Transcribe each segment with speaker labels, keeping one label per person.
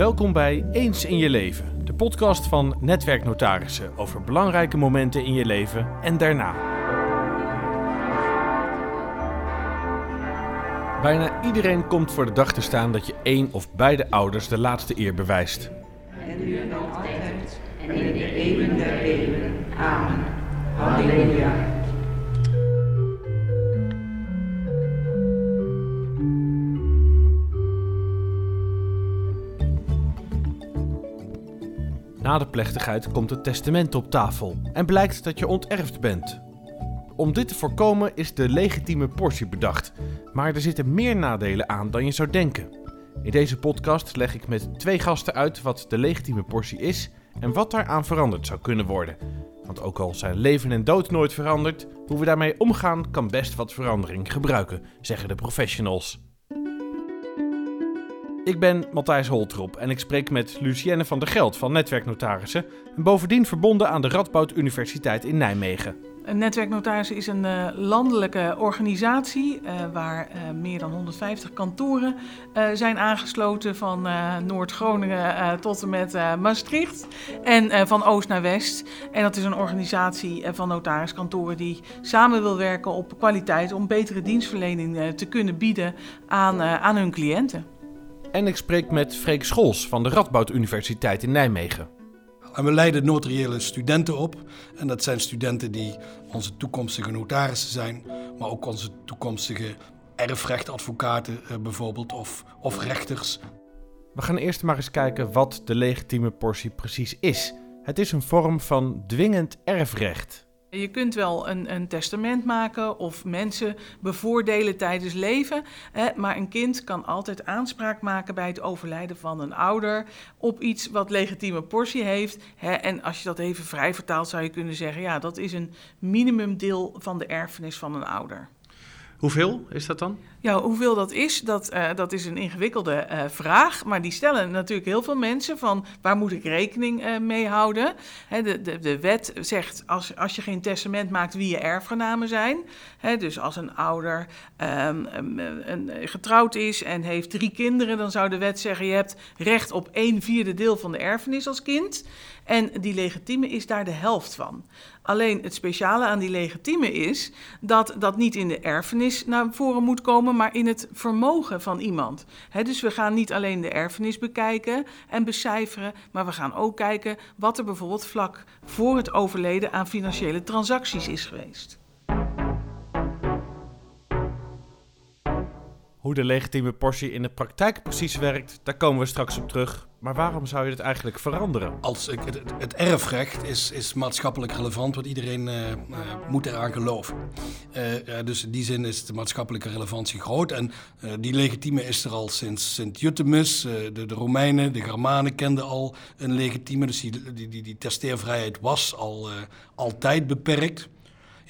Speaker 1: Welkom bij Eens in je leven, de podcast van Netwerknotarissen over belangrijke momenten in je leven en daarna. Bijna iedereen komt voor de dag te staan dat je één of beide ouders de laatste eer bewijst.
Speaker 2: en nu en altijd en in de eeuwen der eeuwen. Amen. Halleluja.
Speaker 1: Na de plechtigheid komt het testament op tafel en blijkt dat je onterfd bent. Om dit te voorkomen is de legitieme portie bedacht, maar er zitten meer nadelen aan dan je zou denken. In deze podcast leg ik met twee gasten uit wat de legitieme portie is en wat daaraan veranderd zou kunnen worden. Want ook al zijn leven en dood nooit veranderd, hoe we daarmee omgaan kan best wat verandering gebruiken, zeggen de professionals. Ik ben Matthijs Holtrop en ik spreek met Lucienne van der Geld van Netwerknotarissen en bovendien verbonden aan de Radboud Universiteit in Nijmegen.
Speaker 3: Een netwerknotaris is een uh, landelijke organisatie uh, waar uh, meer dan 150 kantoren zijn aangesloten van Noord-Groningen tot en met Maastricht en van oost naar west. En dat is een organisatie van notariskantoren die samen wil werken op kwaliteit om betere dienstverlening te kunnen bieden aan hun cliënten.
Speaker 1: En ik spreek met Freek Scholz van de Radboud Universiteit in Nijmegen.
Speaker 4: En we leiden notariële studenten op. En dat zijn studenten die onze toekomstige notarissen zijn, maar ook onze toekomstige erfrechtadvocaten uh, bijvoorbeeld, of, of rechters.
Speaker 1: We gaan eerst maar eens kijken wat de legitieme portie precies is. Het is een vorm van dwingend erfrecht.
Speaker 3: Je kunt wel een, een, testament maken of mensen bevoordelen tijdens leven. Hè, maar een kind kan altijd aanspraak maken bij het overlijden van een ouder op iets wat legitieme portie heeft. Hè, en als je dat even vrij vertaalt, zou je kunnen zeggen: ja, dat is een minimumdeel van de erfenis van een ouder.
Speaker 1: Hoeveel is dat dan?
Speaker 3: Ja, hoeveel dat is, dat, uh, dat is een ingewikkelde uh, vraag. Maar die stellen natuurlijk heel veel mensen van waar moet ik rekening uh, mee houden? De, de, de wet zegt als, als je geen testament maakt wie je erfgenamen zijn. Dus als een ouder um, een, getrouwd is en heeft drie kinderen, dan zou de wet zeggen je hebt recht op een vierde deel van de erfenis als kind. En die legitieme is daar de helft van. Alleen het speciale aan die legitieme is dat dat niet in de erfenis naar voren moet komen, maar in het vermogen van iemand. He, dus we gaan niet alleen de erfenis bekijken en becijferen, maar we gaan ook kijken wat er bijvoorbeeld vlak voor het overleden aan financiële transacties is geweest.
Speaker 1: Hoe de legitieme portie in de praktijk precies werkt, daar komen we straks op terug. Maar waarom zou je het eigenlijk veranderen?
Speaker 4: Als, het, het erfrecht is, is maatschappelijk relevant, want iedereen uh, uh, moet eraan geloven. Uh, dus in die zin is de maatschappelijke relevantie groot. En die legitieme is er al sinds Sint-Jutemus. de, de Romeinen, de Germanen kenden al een legitieme. Dus die, die, die, die testeervrijheid was al altijd beperkt.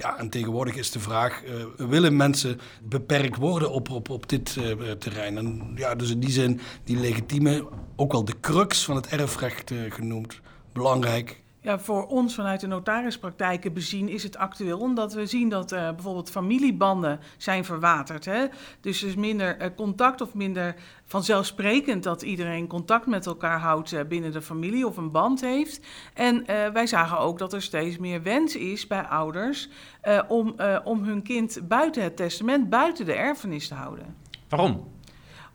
Speaker 4: Ja, en tegenwoordig is de vraag, uh, willen mensen beperkt worden op, op, op dit uh, terrein? En ja, dus in die zin, die legitieme, ook wel de crux van het erfrecht uh, genoemd, belangrijk.
Speaker 3: Ja, voor ons vanuit de notarispraktijken bezien is het actueel, omdat we zien dat uh, bijvoorbeeld familiebanden zijn verwaterd. Hè? Dus er is minder uh, contact of minder vanzelfsprekend dat iedereen contact met elkaar houdt uh, binnen de familie of een band heeft. En wij zagen ook dat er steeds meer wens is bij ouders om, om hun kind buiten het testament, buiten de erfenis te houden.
Speaker 1: Waarom?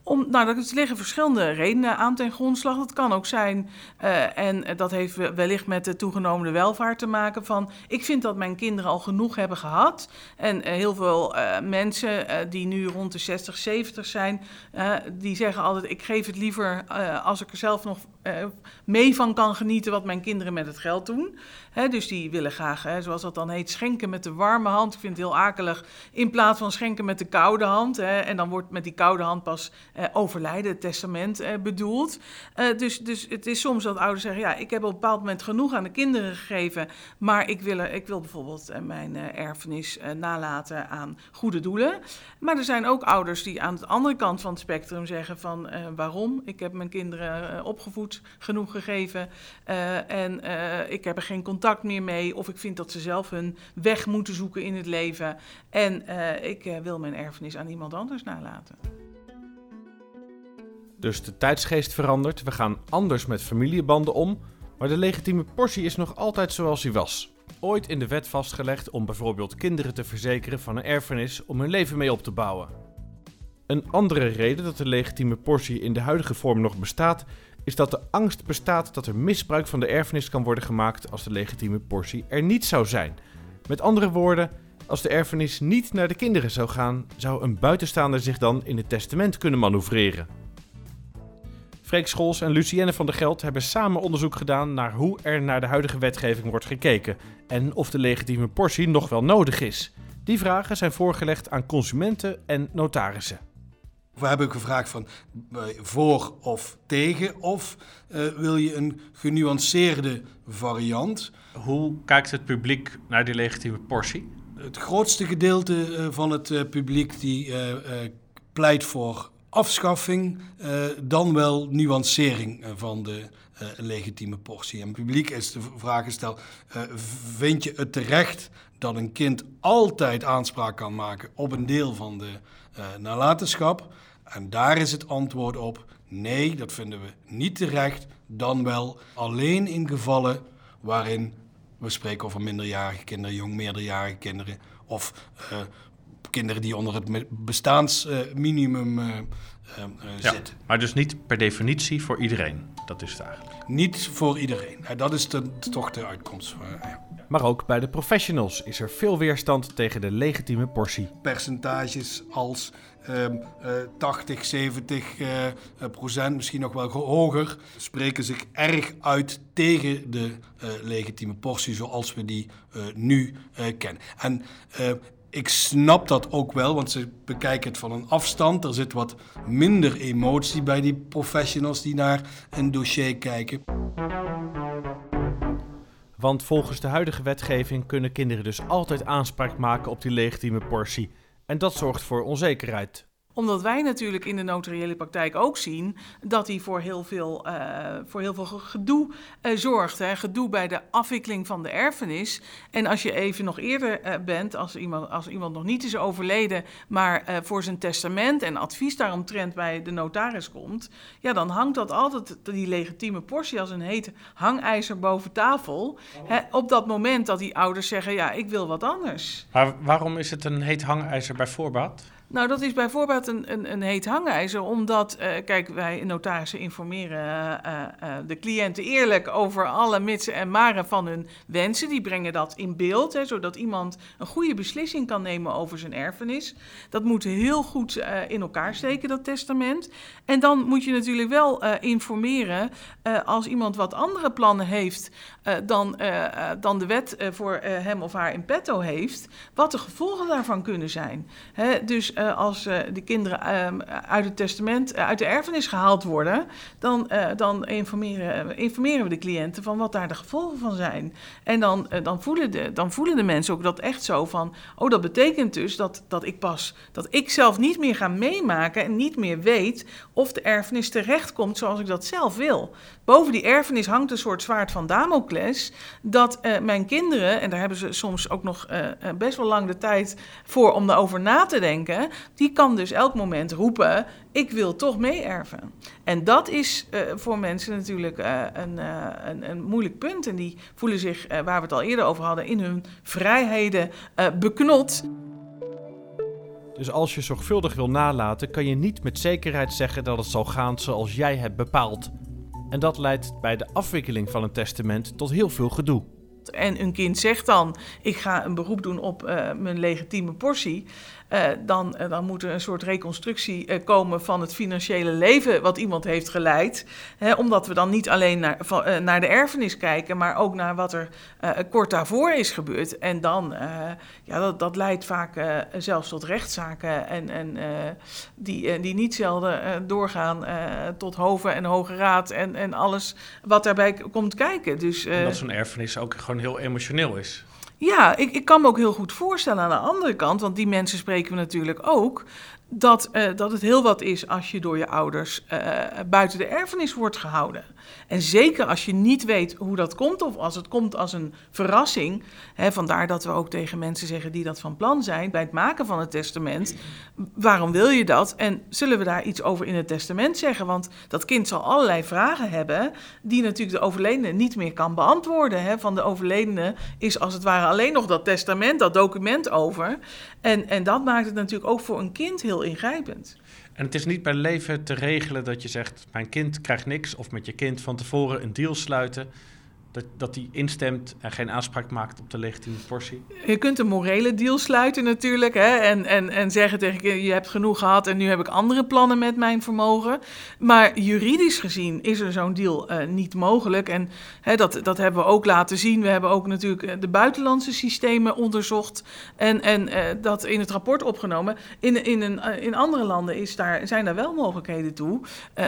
Speaker 3: Om, nou, er liggen verschillende redenen aan ten grondslag. Dat kan ook zijn, uh, en dat heeft wellicht met de toegenomen welvaart te maken, van ik vind dat mijn kinderen al genoeg hebben gehad. En uh, heel veel uh, mensen die nu rond de 60, 70 zijn, die zeggen altijd, ik geef het liever als ik er zelf nog mee van kan genieten wat mijn kinderen met het geld doen. Dus die willen graag, zoals dat dan heet, schenken met de warme hand. Ik vind het heel akelig, in plaats van schenken met de koude hand. En dan wordt met die koude hand pas eh, overlijden, het testament eh, bedoeld. Uh, dus, dus het is soms dat ouders zeggen, ja, ik heb op een bepaald moment genoeg aan de kinderen gegeven, maar ik wil, ik wil bijvoorbeeld mijn erfenis nalaten aan goede doelen. Maar er zijn ook ouders die aan de andere kant van het spectrum zeggen van, waarom? Ik heb mijn kinderen opgevoed, genoeg gegeven en ik heb er geen contact meer mee of ik vind dat ze zelf hun weg moeten zoeken in het leven en ik wil mijn erfenis aan iemand anders nalaten.
Speaker 1: Dus de tijdsgeest verandert, we gaan anders met familiebanden om, maar de legitieme portie is nog altijd zoals hij was. Ooit in de wet vastgelegd om bijvoorbeeld kinderen te verzekeren van een erfenis om hun leven mee op te bouwen. Een andere reden dat de legitieme portie in de huidige vorm nog bestaat, is dat de angst bestaat dat er misbruik van de erfenis kan worden gemaakt als de legitieme portie er niet zou zijn. Met andere woorden, als de erfenis niet naar de kinderen zou gaan, zou een buitenstaander zich dan in het testament kunnen manoeuvreren. Freek Scholz en Lucienne van der Geld hebben samen onderzoek gedaan naar hoe er naar de huidige wetgeving wordt gekeken en of de legitieme portie nog wel nodig is. Die vragen zijn voorgelegd aan consumenten en notarissen.
Speaker 4: We hebben gevraagd van eh, voor of tegen of uh, wil je een genuanceerde variant.
Speaker 5: Hoe kijkt het publiek naar die legitieme portie?
Speaker 4: Het grootste gedeelte uh, van het publiek die pleit voor afschaffing, dan wel nuancering van de legitieme portie. En het publiek is de vraag gesteld, vind je het terecht dat een kind altijd aanspraak kan maken op een deel van de nalatenschap? En daar is het antwoord op: nee, dat vinden we niet terecht. Dan wel alleen in gevallen waarin we spreken over minderjarige kinderen, jong meerderjarige kinderen of uh, kinderen die onder het bestaansminimum uh, uh, ja, zitten.
Speaker 5: Maar dus niet per definitie voor iedereen. Dat is het eigenlijk.
Speaker 4: Niet voor iedereen. Dat is de, toch de uitkomst. Ja.
Speaker 1: Maar ook bij de professionals is er veel weerstand tegen de legitieme portie.
Speaker 4: Percentages als 80, ehm, 70 eh, eh, procent, misschien nog wel hoger, spreken zich erg uit tegen de uh, legitieme portie zoals we die nu kennen. En ik snap dat ook wel, want ze bekijken het van een afstand. Er zit wat minder emotie bij die professionals die naar een dossier kijken.
Speaker 1: Want volgens de huidige wetgeving kunnen kinderen dus altijd aanspraak maken op die legitieme portie. En dat zorgt voor onzekerheid
Speaker 3: omdat wij natuurlijk in de notariële praktijk ook zien dat die voor heel veel, uh, voor heel veel gedoe uh, zorgt. Hè. Gedoe bij de afwikkeling van de erfenis. En als je even nog eerder uh, bent, als iemand, als iemand nog niet is overleden, maar voor zijn testament en advies daaromtrent bij de notaris komt, ja, dan hangt dat altijd, die legitieme portie, als een heet hangijzer boven tafel. Hè, op dat moment dat die ouders zeggen, ja, ik wil wat anders.
Speaker 5: Maar waarom is het een heet hangijzer bij voorbaat?
Speaker 3: Nou, dat is bijvoorbeeld een, een, een heet hangijzer, omdat, uh, kijk, wij notarissen informeren uh, uh, de cliënten eerlijk over alle mitsen en maren van hun wensen. Die brengen dat in beeld, hè, zodat iemand een goede beslissing kan nemen over zijn erfenis. Dat moet heel goed in elkaar steken, dat testament. En dan moet je natuurlijk wel informeren als iemand wat andere plannen heeft dan, dan de wet voor hem of haar in petto heeft, wat de gevolgen daarvan kunnen zijn. Hè, dus uh, als uh, de kinderen uh, uit het testament, eh, uit de erfenis gehaald worden, dan, dan informeren, informeren we de cliënten van wat daar de gevolgen van zijn. En dan, dan, voelen de, dan voelen de mensen ook dat echt zo van, oh dat betekent dus dat, dat ik pas, dat ik zelf niet meer ga meemaken en niet meer weet of de erfenis terechtkomt zoals ik dat zelf wil. Boven die erfenis hangt een soort zwaard van Damocles, dat mijn kinderen, en daar hebben ze soms ook nog best wel lang de tijd voor om daarover na te denken, die kan dus elk moment roepen: Ik wil toch meeerven. En dat is uh, voor mensen natuurlijk uh, een, uh, een, een, moeilijk punt. En die voelen zich, waar we het al eerder over hadden, in hun vrijheden beknot.
Speaker 1: Dus als je zorgvuldig wil nalaten, kan je niet met zekerheid zeggen dat het zal gaan zoals jij hebt bepaald. En dat leidt bij de afwikkeling van een testament tot heel veel gedoe.
Speaker 3: En een kind zegt dan: Ik ga een beroep doen op mijn legitieme portie. Uh, dan, uh, dan moet er een soort reconstructie uh, komen van het financiële leven wat iemand heeft geleid. Hè, omdat we dan niet alleen naar, van, naar de erfenis kijken, maar ook naar wat er kort daarvoor is gebeurd. En dan, ja, dat, dat leidt vaak zelfs tot rechtszaken en, en die, die niet zelden doorgaan tot hoven en hoge raad en, en alles wat daarbij komt kijken. Dus,
Speaker 5: dat zo'n erfenis ook gewoon heel emotioneel is.
Speaker 3: Ja, ik, ik kan me ook heel goed voorstellen aan de andere kant, want die mensen spreken we natuurlijk ook dat, uh, dat het heel wat is als je door je ouders uh, buiten de erfenis wordt gehouden. En zeker als je niet weet hoe dat komt, of als het komt als een verrassing. Hè, vandaar dat we ook tegen mensen zeggen die dat van plan zijn bij het maken van het testament. Waarom wil je dat? En zullen we daar iets over in het testament zeggen? Want dat kind zal allerlei vragen hebben die natuurlijk de overledene niet meer kan beantwoorden. Hè. Van de overledene is als het ware alleen nog dat testament, dat document over. En, en dat maakt het natuurlijk ook voor een kind heel ingrijpend.
Speaker 5: En het is niet bij leven te regelen dat je zegt: Mijn kind krijgt niks, of met je kind van tevoren een deal sluiten dat, dat die instemt en geen aanspraak maakt op de legitieme portie?
Speaker 3: Je kunt een morele deal sluiten natuurlijk. Hè? En, en, en zeggen tegen je, hebt genoeg gehad en nu heb ik andere plannen met mijn vermogen. Maar juridisch gezien is er zo'n deal uh, niet mogelijk. En hè, dat, dat hebben we ook laten zien. We hebben ook natuurlijk eh, de buitenlandse systemen onderzocht. En, en uh, dat in het rapport opgenomen. In, in, een, in andere landen is daar, zijn daar wel mogelijkheden toe.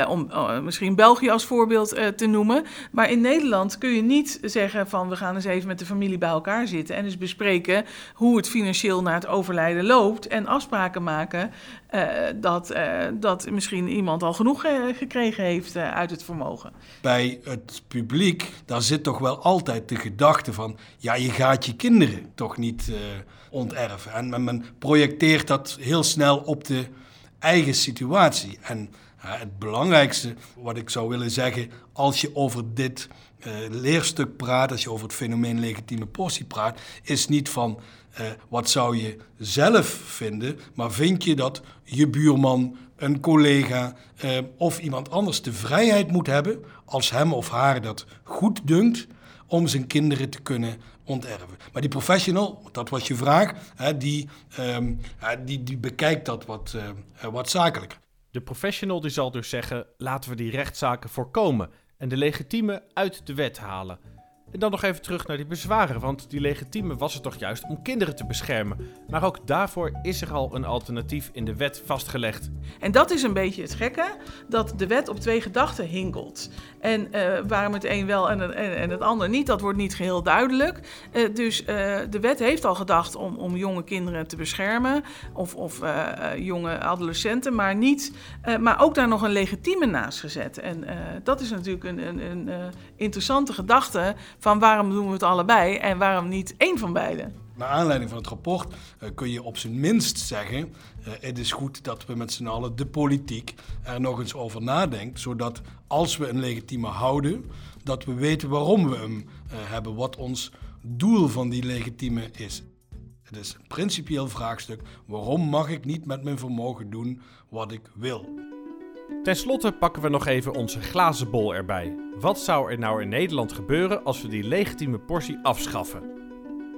Speaker 3: Om misschien België als voorbeeld te noemen. Maar in Nederland kun je niet niet zeggen van we gaan eens even met de familie bij elkaar zitten en eens bespreken hoe het financieel naar het overlijden loopt en afspraken maken uh, dat, uh, dat misschien iemand al genoeg uh, gekregen heeft uit het vermogen.
Speaker 4: Bij het publiek, daar zit toch wel altijd de gedachte van ja, je gaat je kinderen toch niet onterven. En men projecteert dat heel snel op de eigen situatie. En het belangrijkste wat ik zou willen zeggen, als je over dit uh, leerstuk praat, als je over het fenomeen legitieme portie praat, is niet van uh, wat zou je zelf vinden, maar vind je dat je buurman, een collega uh, of iemand anders de vrijheid moet hebben, als hem of haar dat goed dunkt, om zijn kinderen te kunnen onterven. Maar die professional, dat was je vraag, hè, die, um, die, die bekijkt dat wat, wat zakelijker.
Speaker 1: De professional die zal dus zeggen: laten we die rechtszaken voorkomen en de legitieme uit de wet halen. En dan nog even terug naar die bezwaren, want die legitieme was er toch juist om kinderen te beschermen. Maar ook daarvoor is er al een alternatief in de wet vastgelegd.
Speaker 3: En dat is een beetje het gekke, dat de wet op twee gedachten hinkelt. En uh, waarom het een wel en, en, het ander niet, dat wordt niet geheel duidelijk. Uh, dus uh, de wet heeft al gedacht om, om jonge kinderen te beschermen, of, of jonge adolescenten, maar, niet, maar ook daar nog een legitieme naast gezet. En dat is natuurlijk een, een, een interessante gedachte van waarom doen we het allebei en waarom niet één van beiden?
Speaker 4: Naar aanleiding van het rapport uh, kun je op zijn minst zeggen: uh, het is goed dat we met z'n allen, de politiek, er nog eens over nadenkt. Zodat als we een legitieme houden, dat we weten waarom we hem uh, hebben, wat ons doel van die legitieme is. Het is een principieel vraagstuk: waarom mag ik niet met mijn vermogen doen wat ik wil?
Speaker 1: Ten slotte pakken we nog even onze glazen bol erbij. Wat zou er nou in Nederland gebeuren als we die legitieme portie afschaffen?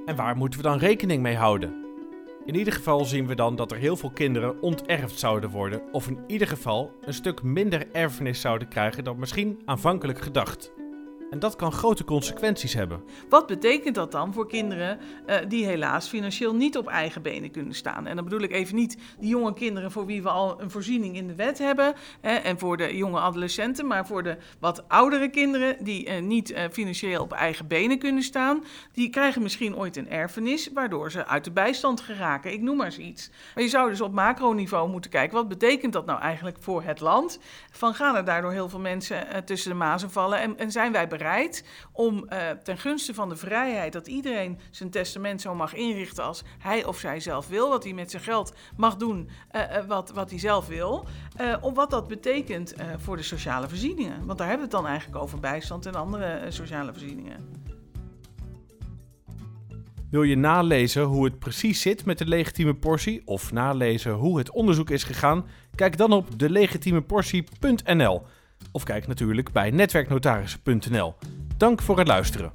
Speaker 1: En waar moeten we dan rekening mee houden? In ieder geval zien we dan dat er heel veel kinderen onterfd zouden worden, of in ieder geval een stuk minder erfenis zouden krijgen dan misschien aanvankelijk gedacht. En dat kan grote consequenties hebben.
Speaker 3: Wat betekent dat dan voor kinderen uh, die helaas financieel niet op eigen benen kunnen staan? En dan bedoel ik even niet die jonge kinderen voor wie we al een voorziening in de wet hebben. Hè, en voor de jonge adolescenten, maar voor de wat oudere kinderen die uh, niet uh, financieel op eigen benen kunnen staan. Die krijgen misschien ooit een erfenis, waardoor ze uit de bijstand geraken. Ik noem maar eens iets. Maar je zou dus op macroniveau moeten kijken, wat betekent dat nou eigenlijk voor het land? Van gaan er daardoor heel veel mensen tussen de mazen vallen en, en zijn wij bereid? Om uh, ten gunste van de vrijheid dat iedereen zijn testament zo mag inrichten als hij of zij zelf wil, wat hij met zijn geld mag doen uh, uh, wat, wat hij zelf wil, om wat dat betekent voor de sociale voorzieningen. Want daar hebben we het dan eigenlijk over bijstand en andere sociale voorzieningen.
Speaker 1: Wil je nalezen hoe het precies zit met de legitieme portie of nalezen hoe het onderzoek is gegaan? Kijk dan op delegitiemeportie.nl. Of kijk natuurlijk bij netwerknotarissen.nl. Dank voor het luisteren.